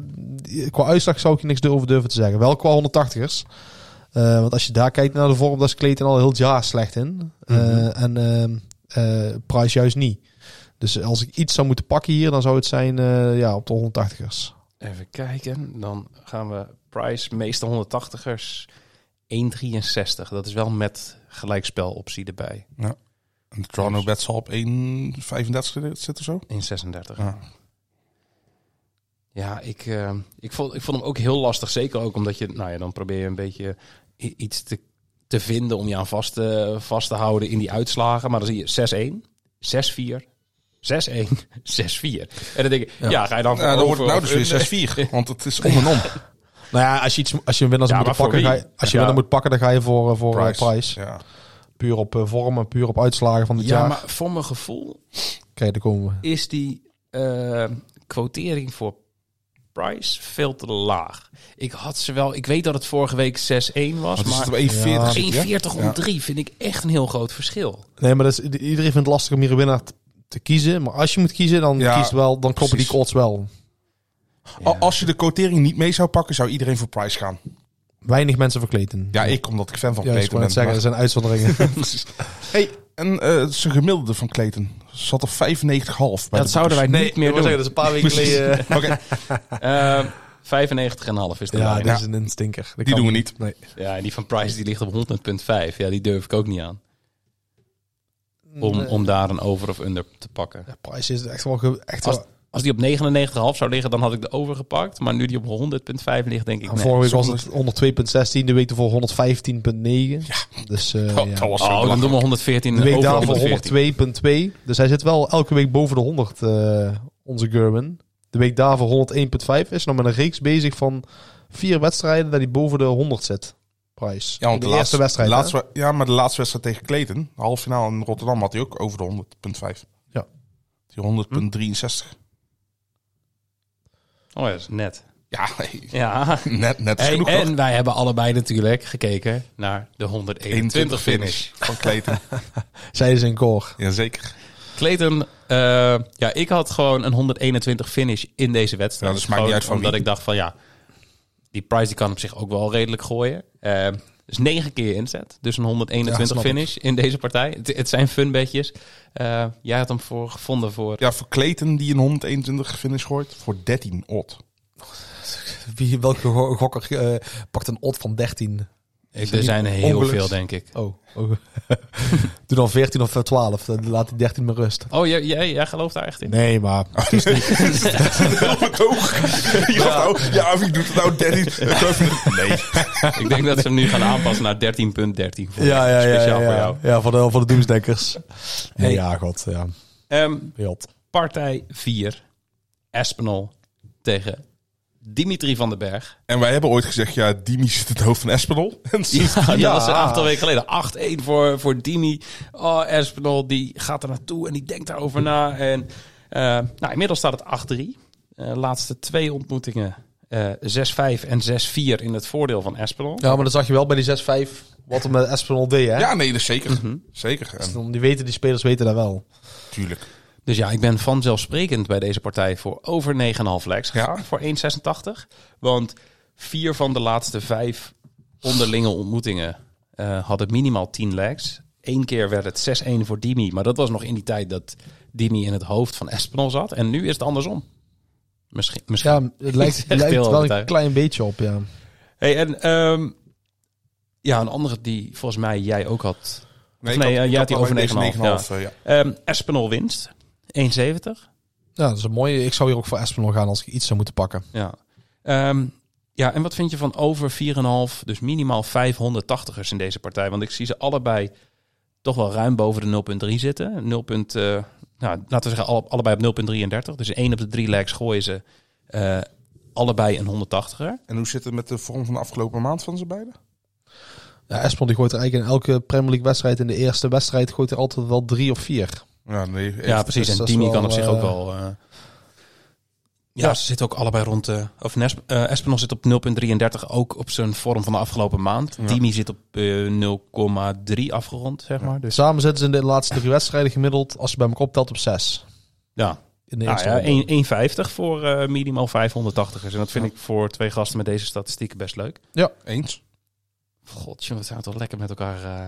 qua uitslag zou ik je niks over durven te zeggen. Wel qua 180ers. Eh, want als je daar kijkt naar de vorm, daar is Clayton al heel jaar slecht in. Mhm. En ehm, eh, Price juist niet. Dus als ik iets zou moeten pakken hier, dan zou het zijn eh, ja, op de 180ers. Even kijken. Dan gaan we Price, meeste 180ers, 1,63. Dat is wel met gelijkspeloptie erbij. En de Toronto bet zal op 1,35 zitten zo. 1,36. Ja. Ja, ik, eh, ik, vond, ik vond hem ook heel lastig. Zeker ook omdat je, nou ja, dan probeer je een beetje iets te, te vinden om je aan vast te, vast te houden in die uitslagen. Maar dan zie je 6-1, 6-4, 6-1, 6-4. En dan denk ik, ja, ga je dan voor Ja, dan wordt het nou dus weer under? 6-4. Want het is om en om. Nou ja, als je, iets, als je een winnaar Ja, moet pakken, ga je, als je Ja. winnaar moet pakken, dan ga je voor, eh, voor Price. Price. Ja. Puur op eh, vorm en puur op uitslagen van dit Ja, jaar. maar voor mijn gevoel Kijk, daar komen we. is die eh, quotering voor Price veel te laag. Ik had ze wel... Ik weet dat het vorige week 6-1 was, het maar op 1,40? Ja. zit je? 1,40 om Ja. 3 vind ik echt een heel groot verschil. Nee, maar dat is, iedereen vindt het lastig om hier een winnaar te, kiezen. Maar als je moet kiezen, dan Ja, kiest wel, dan kloppen die odds wel. Al- Als je de quotering niet mee zou pakken, zou iedereen voor Price gaan. Weinig mensen verkleten. Ja, ik, omdat ik fan van Ja, ik Clayton wou net zeggen, er ben. zijn uitzonderingen. hey, en eh, het is een gemiddelde van Clayton. Zat op 95,5 bij Dat de zouden wij niet meer doen. dat is een paar weken geleden. Oké, Eh 95,5 is de Ja, dit is een, stinker. Dat Die doen we niet. Nee. Ja, en die van Price die ligt op 100.5. Ja, die durf ik ook niet aan. Om, Nee. om daar een over of under te pakken. Ja, Price is echt wel... Echt Als, wel als die op 99,5 zou liggen, dan had ik de over gepakt. Maar nu die op 100.5 ligt, denk ik nee. vorige week was het 102.16, de week ervoor 115.9. Ja. Dus eh, dat, ja. dat was Oh, dan doen we 114 de week daarvoor 114. 102.2. Dus hij zit wel elke week boven de 100, eh, onze German. De week daarvoor 101.5 is nog met een reeks bezig van vier wedstrijden dat hij boven de 100 zit. Price. Ja, want de, de, eerste laatste, wedstrijd. de laatste, ja, maar de laatste wedstrijd tegen Clayton, de halve finale in Rotterdam, had hij ook over de 100,5. Ja. Die 100,63. Oh ja, dat is net. Ja, nee, Ja. net, net is genoeg. en wij hebben allebei natuurlijk gekeken naar de 121 finish. van Clayton. Zij is in core. Jazeker. Clayton, eh, ja, ik had gewoon een 121 finish in deze wedstrijd. Ja, dus maakt niet uit van Omdat wie. ik dacht van ja, die Price die kan op zich ook wel redelijk gooien. Eh, dus negen keer inzet. Dus een 121 Ja, snap ik. finish in deze partij. Het, het zijn funbedjes. Eh jij had hem voor gevonden voor... Ja, voor Clayton die een 121 finish gooit, voor 13 odd. Wie, welke go- gokker eh, pakt een odd van 13? Ik, er zijn er heel ongeluks? veel, denk ik. Oh. oh. Doe dan 14 of 12. Dan laat die 13 maar rust. Oh, jij, jij, jij gelooft daar echt in? Nee, maar... Wat hoog. Ja, nou, ja, wie doet het nou 13? Nee. ik denk dat ze hem nu gaan aanpassen naar 13.13. voor Ja, ja, ja. Speciaal ja, voor ja. jou. Ja, voor de, voor de doemsdenkers. Nee, Hey. ja, god. Ja. Ehm, Wild. partij 4. Espinol tegen Dimitri van den Berg. En wij hebben ooit gezegd, ja, Dimi zit in het hoofd van Espinol. En sinds- Ja, dat was een aantal weken geleden. 8-1 voor, voor Dimi. Oh, Espinol, die gaat er naartoe en die denkt daarover na. En eh, nou, inmiddels staat het 8-3. Eh, laatste twee ontmoetingen. eh 6-5 en 6-4 in het voordeel van Espinol. Ja, maar dan zag je wel bij die 6-5 wat er met Espinol deed, hè? Ja, nee, dat is zeker. Zeker. En, Die, weten, die spelers weten dat wel. tuurlijk. Dus ja, ik ben vanzelfsprekend bij deze partij voor over 9,5 legs gegaan. Ja. Voor 1,86. Want vier van de laatste vijf onderlinge ontmoetingen eh, hadden minimaal 10 legs. Eén keer werd het 6-1 voor Dimi. Maar dat was nog in die tijd dat Dimi in het hoofd van Espinol zat. En nu is het andersom. Misschien. misschien. Ja, het lijkt, het lijkt wel een klein beetje op, ja. Hey, en ehm, ja, een andere die volgens mij jij ook had. Nee, Nee, eh, jij had die over deze 9,5, 9,5. eh, ja. Ehm Espinol winst. 1,70. Ja, dat is een mooie. Ik zou hier ook voor Espinol gaan als ik iets zou moeten pakken. Ja. Ehm, ja, en wat vind je van over 4,5, dus minimaal 580ers in deze partij? Want ik zie ze allebei toch wel ruim boven de 0,3 zitten. 0. eh, nou, laten we zeggen alle- allebei op 0,33. Dus één op de drie legs gooien ze eh, allebei een 180er. En hoe zit het met de vorm van de afgelopen maand van ze beiden? Ja, Espinol die gooit er eigenlijk in elke Premier League wedstrijd in de eerste wedstrijd gooit er altijd wel drie of vier. Ja, nee. echt. Ja, precies. dus En wel, kan op zich eh, ook wel... eh, ja, Ja. ze zitten ook allebei rond... de of Nes, eh, Espinol zit op 0,33 ook op zijn vorm van de afgelopen maand. Ja. Dimi zit op eh, 0,3 afgerond, zeg maar. Dus Samen zitten ze in de laatste drie wedstrijden gemiddeld, als je bij elkaar optelt, op zes. ja, In de Nou eerste ja, ronde. 1 1,50 voor eh, minimaal 580ers. En dat vind ik voor twee gasten met deze statistieken best leuk. Eens. God, jongens, we zijn toch lekker met elkaar, eh,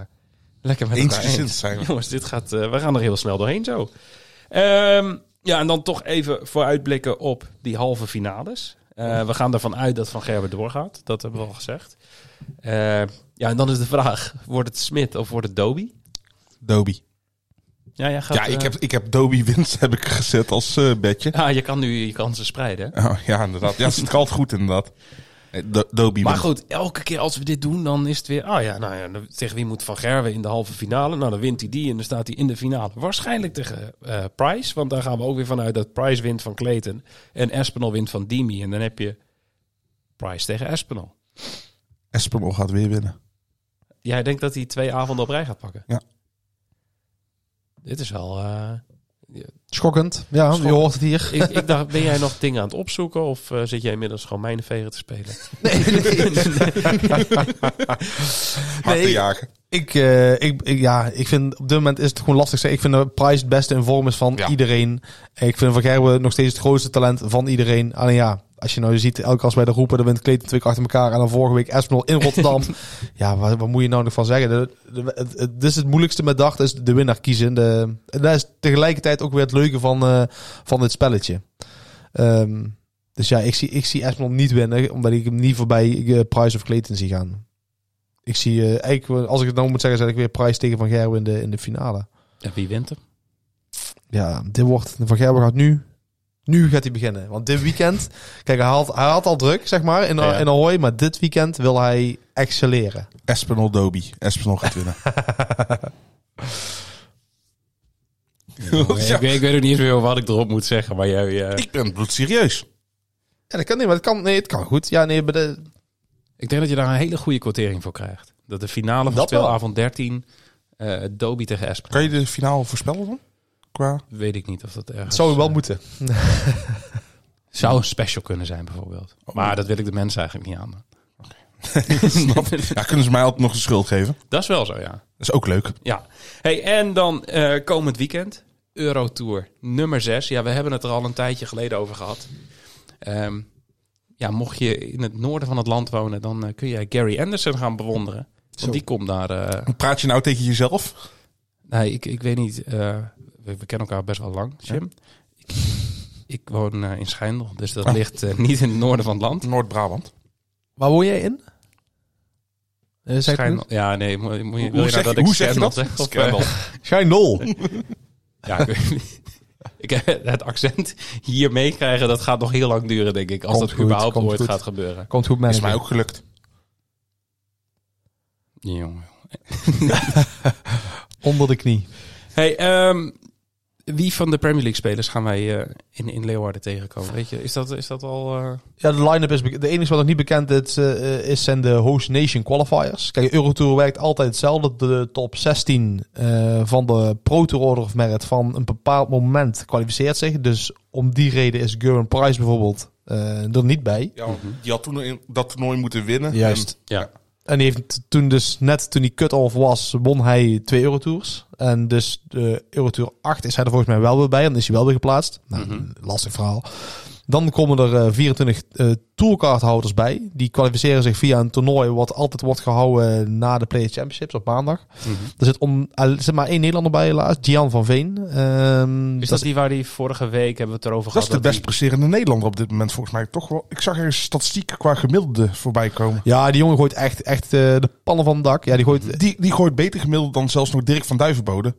lekker met elkaar eens. zijn we. Jongens, dit gaat, eh, we gaan er heel snel doorheen zo. Ehm, ja, en dan toch even vooruitblikken op die halve finales. Eh, we gaan ervan uit dat Van Gerben doorgaat. Dat hebben we al gezegd. Eh, ja, en dan is de vraag, wordt het Smit of wordt het Doby? Doby. Ja, jij gaat, Ja, ik eh, heb, ik heb Doby winst heb ik gezet als eh, bedje. ja, je kan nu je kansen spreiden. hè? Oh, ja, inderdaad. Ja, het altijd goed inderdaad. Eh, Maar goed, elke keer als we dit doen, dan is het weer... Ah ja, nou ja, tegen wie moet Van Gerwen in de halve finale? Nou, dan wint hij die en dan staat hij in de finale. Waarschijnlijk tegen eh, Price, want daar gaan we ook weer vanuit dat Price wint van Clayton. En Espinol wint van Dimi. En dan heb je Price tegen Espinol. Espinol gaat weer winnen. Jij denkt dat hij twee avonden op rij gaat pakken? Ja. Dit is wel... eh, Schokkend. Ja, je hoort het hier. Ik, ik dacht, ben jij nog dingen aan het opzoeken of eh, zit jij inmiddels gewoon mijnenvegen te spelen? Nee. jagen. Ik, eh, ik, ik, ja, ik vind op dit moment is het gewoon lastig. Ik vind de Price het beste in vorm is van Ja. iedereen. Ik vind Van Gerwen nog steeds het grootste talent van iedereen. Alleen ja, als je nou ziet, elke als wij de roepen, dan wint Clayton twee achter elkaar. En dan vorige week Espinol in Rotterdam. ja, wat, wat moet je nou nog van zeggen? De, de, het, het, dit is het moeilijkste met dag, is de winnaar kiezen. De, en dat is tegelijkertijd ook weer het leuke van, eh, van dit spelletje. Ehm, dus ja, ik zie, ik zie Espinol niet winnen, omdat ik hem niet voorbij eh, Price of Clayton zie gaan. Ik zie eh, eigenlijk, als ik het nou moet zeggen, zet ik weer Price tegen Van Gerwen in de, in de finale. En wie wint er? Ja, dit wordt, Van Gerwen gaat nu, nu gaat hij beginnen. Want dit weekend, kijk, hij had, hij had al druk, zeg maar, in, Ja. in Ahoy, maar dit weekend wil hij excelleren. Espinol Dobie. Espinol gaat winnen. ik, weet, ik weet ook niet eens meer wat ik erop moet zeggen, maar jij... eh, Ik ben bloedserieus. Ja, dat kan niet, maar het kan, nee, het kan goed. Ja, nee, maar de, Ik denk dat je daar een hele goede quotering voor krijgt. Dat de finale van Dat wel. speelavond 13, eh Dobie tegen Espen. Kan je de finale voorspellen dan? Qua... Weet ik niet of dat ergens... het zou wel eh, moeten. Zou een special kunnen zijn bijvoorbeeld. Maar dat wil ik de mensen eigenlijk niet aan. Ja, kunnen ze mij altijd nog de schuld geven? Dat is wel zo, ja. Dat is ook leuk. Ja. Hey, en dan eh, komend weekend, Eurotour nummer 6. Ja, we hebben het er al een tijdje geleden over gehad. Ehm, ja, mocht je in het noorden van het land wonen, dan eh, kun je Gary Anderson gaan bewonderen. Want die komt daar... eh, Praat je nou tegen jezelf? nee, ik, ik weet niet... eh, we, we kennen elkaar best wel lang, Jim. Ik, ik woon eh, in Schijndel, dus dat Ah. ligt eh, niet in het noorden van het land. Noord-Brabant. Waar woon jij in? Zeg het Schijndel, ja, nee, moet, moet je, wil Hoe je zeg, nou dat ik hoe zeg je Scandal dat? zeg? Of, Schijnol. Ja, ik weet niet. Ik, het accent hier meekrijgen, dat gaat nog heel lang duren, denk ik. Als Komt dat goed, überhaupt ooit goed. gaat gebeuren. Komt goed, Is manager. mij ook gelukt. Jongen. Onder de knie. Hey, ehm, wie van de Premier League spelers gaan wij eh, in, in Leeuwarden tegenkomen? Weet je, is dat, is dat al... eh, Ja, de line-up is bekend. De enige wat nog niet bekend is, eh, is zijn de Host Nation qualifiers. Kijk, Eurotour werkt altijd hetzelfde. De top 16 eh, van de Pro Tour Order of Merit van een bepaald moment kwalificeert zich. Dus om die reden is Gurren Price bijvoorbeeld eh, er niet bij. Ja, die had toen in dat toernooi moeten winnen. Juist. ja. En die heeft toen dus, net toen die cut-off was, won hij twee Eurotours. En dus de Eurotour 8 is hij er volgens mij wel weer bij. En dan is hij wel weer geplaatst. Nou, Mhm. lastig verhaal. Dan komen er eh, 24 eh tourcardhouders bij. Die kwalificeren zich via een toernooi wat altijd wordt gehouden na de Players Championships op maandag. Mhm. Er zit, om, er zit maar één Nederlander bij helaas, Gian van Veen. Ehm, Is dat die waar die vorige week hebben we het erover Dat is gehad? de best die- presterende Nederlander op dit moment volgens mij toch wel. Ik zag ergens statistieken qua gemiddelde voorbij komen. Ja, die jongen gooit echt, echt eh, de pannen van het dak. Ja, die gooit... Die, die gooit beter gemiddeld dan zelfs nog Dirk van Duivenbode.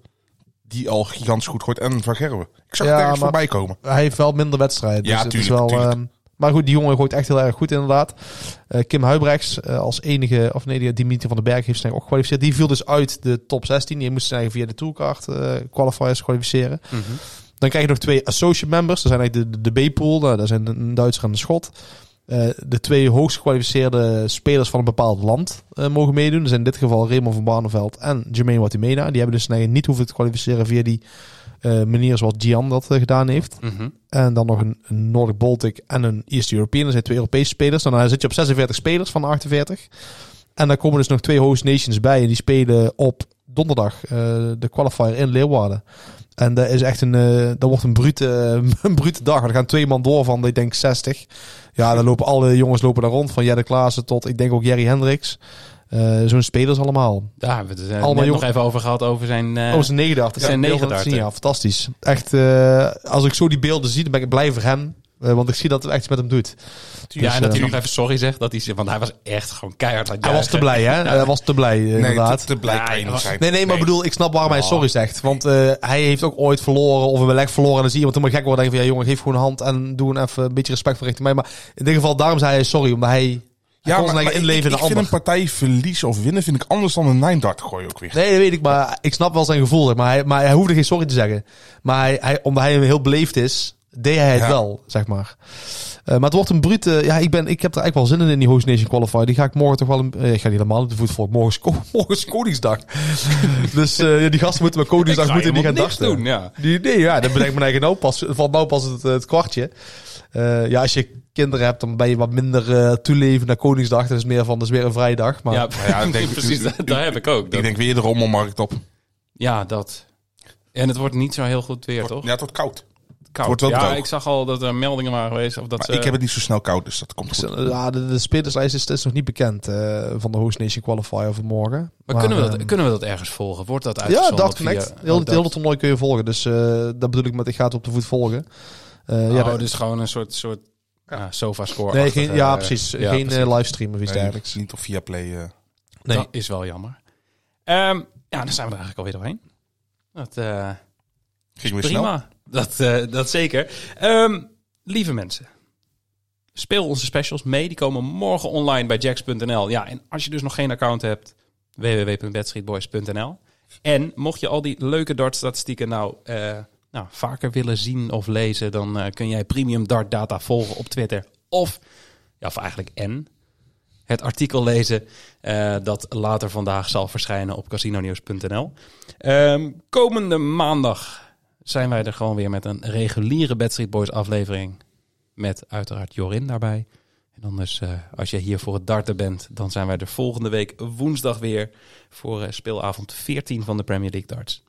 Die al gigantisch goed gooit. En Van Gerwen. Ik zag Ja, het ergens voorbij komen. Hij heeft wel minder wedstrijden. Dus Ja, het is wel, ehm, maar goed, die jongen gooit echt heel erg goed inderdaad. Eh, Kim Huibrechts eh, als enige, of nee, die Dimitri van den Berg heeft zich ook gekwalificeerd. Die viel dus uit de top 16. Die moest eigenlijk via de toolcard eh qualifiers kwalificeren. Mhm. Dan krijg je nog twee associate members. Dat zijn eigenlijk de, de, de B-pool. Nou, dat zijn een Duitser en een Schot. Eh, de twee hoogst gekwalificeerde spelers van een bepaald land eh, mogen meedoen. Zijn in dit geval Raymond van Barneveld en Jermaine Watimena. Die hebben dus eigenlijk niet hoeven te kwalificeren via die eh, manier zoals Gian dat gedaan heeft. Mhm. En dan nog een, een Nordic Baltic en een East European. Dat zijn twee Europese spelers. Dan zit je op 46 spelers van de 48. En dan komen dus nog twee host nations bij. En die spelen op donderdag de qualifier in Leeuwarden. En dat is echt een, eh, dat wordt een brute, een brute dag. Er gaan twee man door van, ik denk 60. Ja, dan lopen alle jongens lopen daar rond. Van Jelle Klaassen tot, ik denk ook Jerry Hendricks. Eh, Zo'n spelers allemaal. Hebben we het eh, Allemaal nog even over gehad, over zijn... Oh, zijn negende zijn Ja, zien, Ja, fantastisch. Echt, als ik zo die beelden zie, dan ben ik blij voor hem. Eh, want ik zie dat het echt iets met hem doet. ja, en dat eh, hij nog even sorry zegt, dat hij, want hij was echt gewoon keihard aan het Hij was te blij, hè? Hij was te blij, eh, Nee, inderdaad. te, te blij Ja, zijn. Nee, nee, maar Nee. bedoel, ik snap waarom hij Oh. sorry zegt. Want eh, hij heeft ook ooit verloren of een beleg verloren. En dan zie je iemand helemaal gek worden. Denk je van, ja jongen, geef gewoon een hand en doe een even een beetje respect voor richting mij. Maar in dit geval, daarom zei hij sorry. Omdat hij, Ja, maar, maar ik, ik vind ander. een partij verliezen of winnen vind ik anders dan een nine dart gooien ook weer. Nee, dat weet ik. Maar ik snap wel zijn gevoel. Maar hij, maar hij hoefde geen sorry te zeggen. Maar hij, hij, omdat hij heel beleefd is, deed hij het Ja. wel, zeg maar. Eh, maar het wordt een brute... Ja, ik, ben, ik heb er eigenlijk wel zin in, in die Host Nation Qualifier. Die ga ik morgen toch wel... Een, eh, ik ga niet helemaal op de voet voor. Morgen is, ko- morgen is Koningsdag. dus eh, ja, die gasten moeten met Koningsdag moeten die gaan darten. doen, ja. Die, nee, ja, dat bedenkt mijn eigen nou pas. Valt nou pas het, het kwartje. Eh, ja, als je kinderen hebt, dan ben je wat minder eh toeleven naar Koningsdag. Dat is meer van, dat is weer een vrijdag. Maar Ja, ja, ik denk- precies, dat, heb ik ook. Ik Dat- denk weer de rommelmarkt op. ja, dat. En het wordt niet zo heel goed weer, toch? Ja, het wordt koud. Koud. wordt wel ja, droog. ik zag al dat er meldingen waren geweest. Of dat Maar ze, ik heb het niet zo snel koud, dus dat komt goed. ja, de, de spelerslijst is, is nog niet bekend eh, van de Host Nation Qualifier van morgen. maar kunnen, we dat, eh, kunnen we dat ergens volgen? Wordt dat Ja, uitgezonden? dat via- connect. Oh, Heel, het dat- hele toernooi kun je volgen. Dus eh, dat bedoel ik met ik ga het op de voet volgen. Eh, ja, oh, dat- dus gewoon een soort, soort ja, sofa-score. nee, geen, ja, precies. ja, geen precies. eh, livestream of iets Nee, dergelijks. niet of via Play. eh. Nee. Dat is wel jammer. Ehm, ja, dan zijn we er eigenlijk alweer doorheen. Dat, eh, ging weer snel. prima. Dat, eh, dat zeker. Ehm, lieve mensen. Speel onze specials mee. Die komen morgen online bij jacks.nl. Ja, en als je dus nog geen account hebt, www.bedstreetboys.nl. En mocht je al die leuke dartstatistieken nou, eh, nou vaker willen zien of lezen, dan eh, kun jij Premium Dart Data volgen op Twitter. Of, ja, of eigenlijk en, het artikel lezen dat later vandaag zal verschijnen op casinonews.nl. Ehm, komende maandag zijn wij er gewoon weer met een reguliere Bad Boys aflevering. Met uiteraard Jorin daarbij. En dan dus, eh, als je hier voor het darten bent, dan zijn wij er volgende week woensdag weer voor eh, speelavond 14 van de Premier League darts.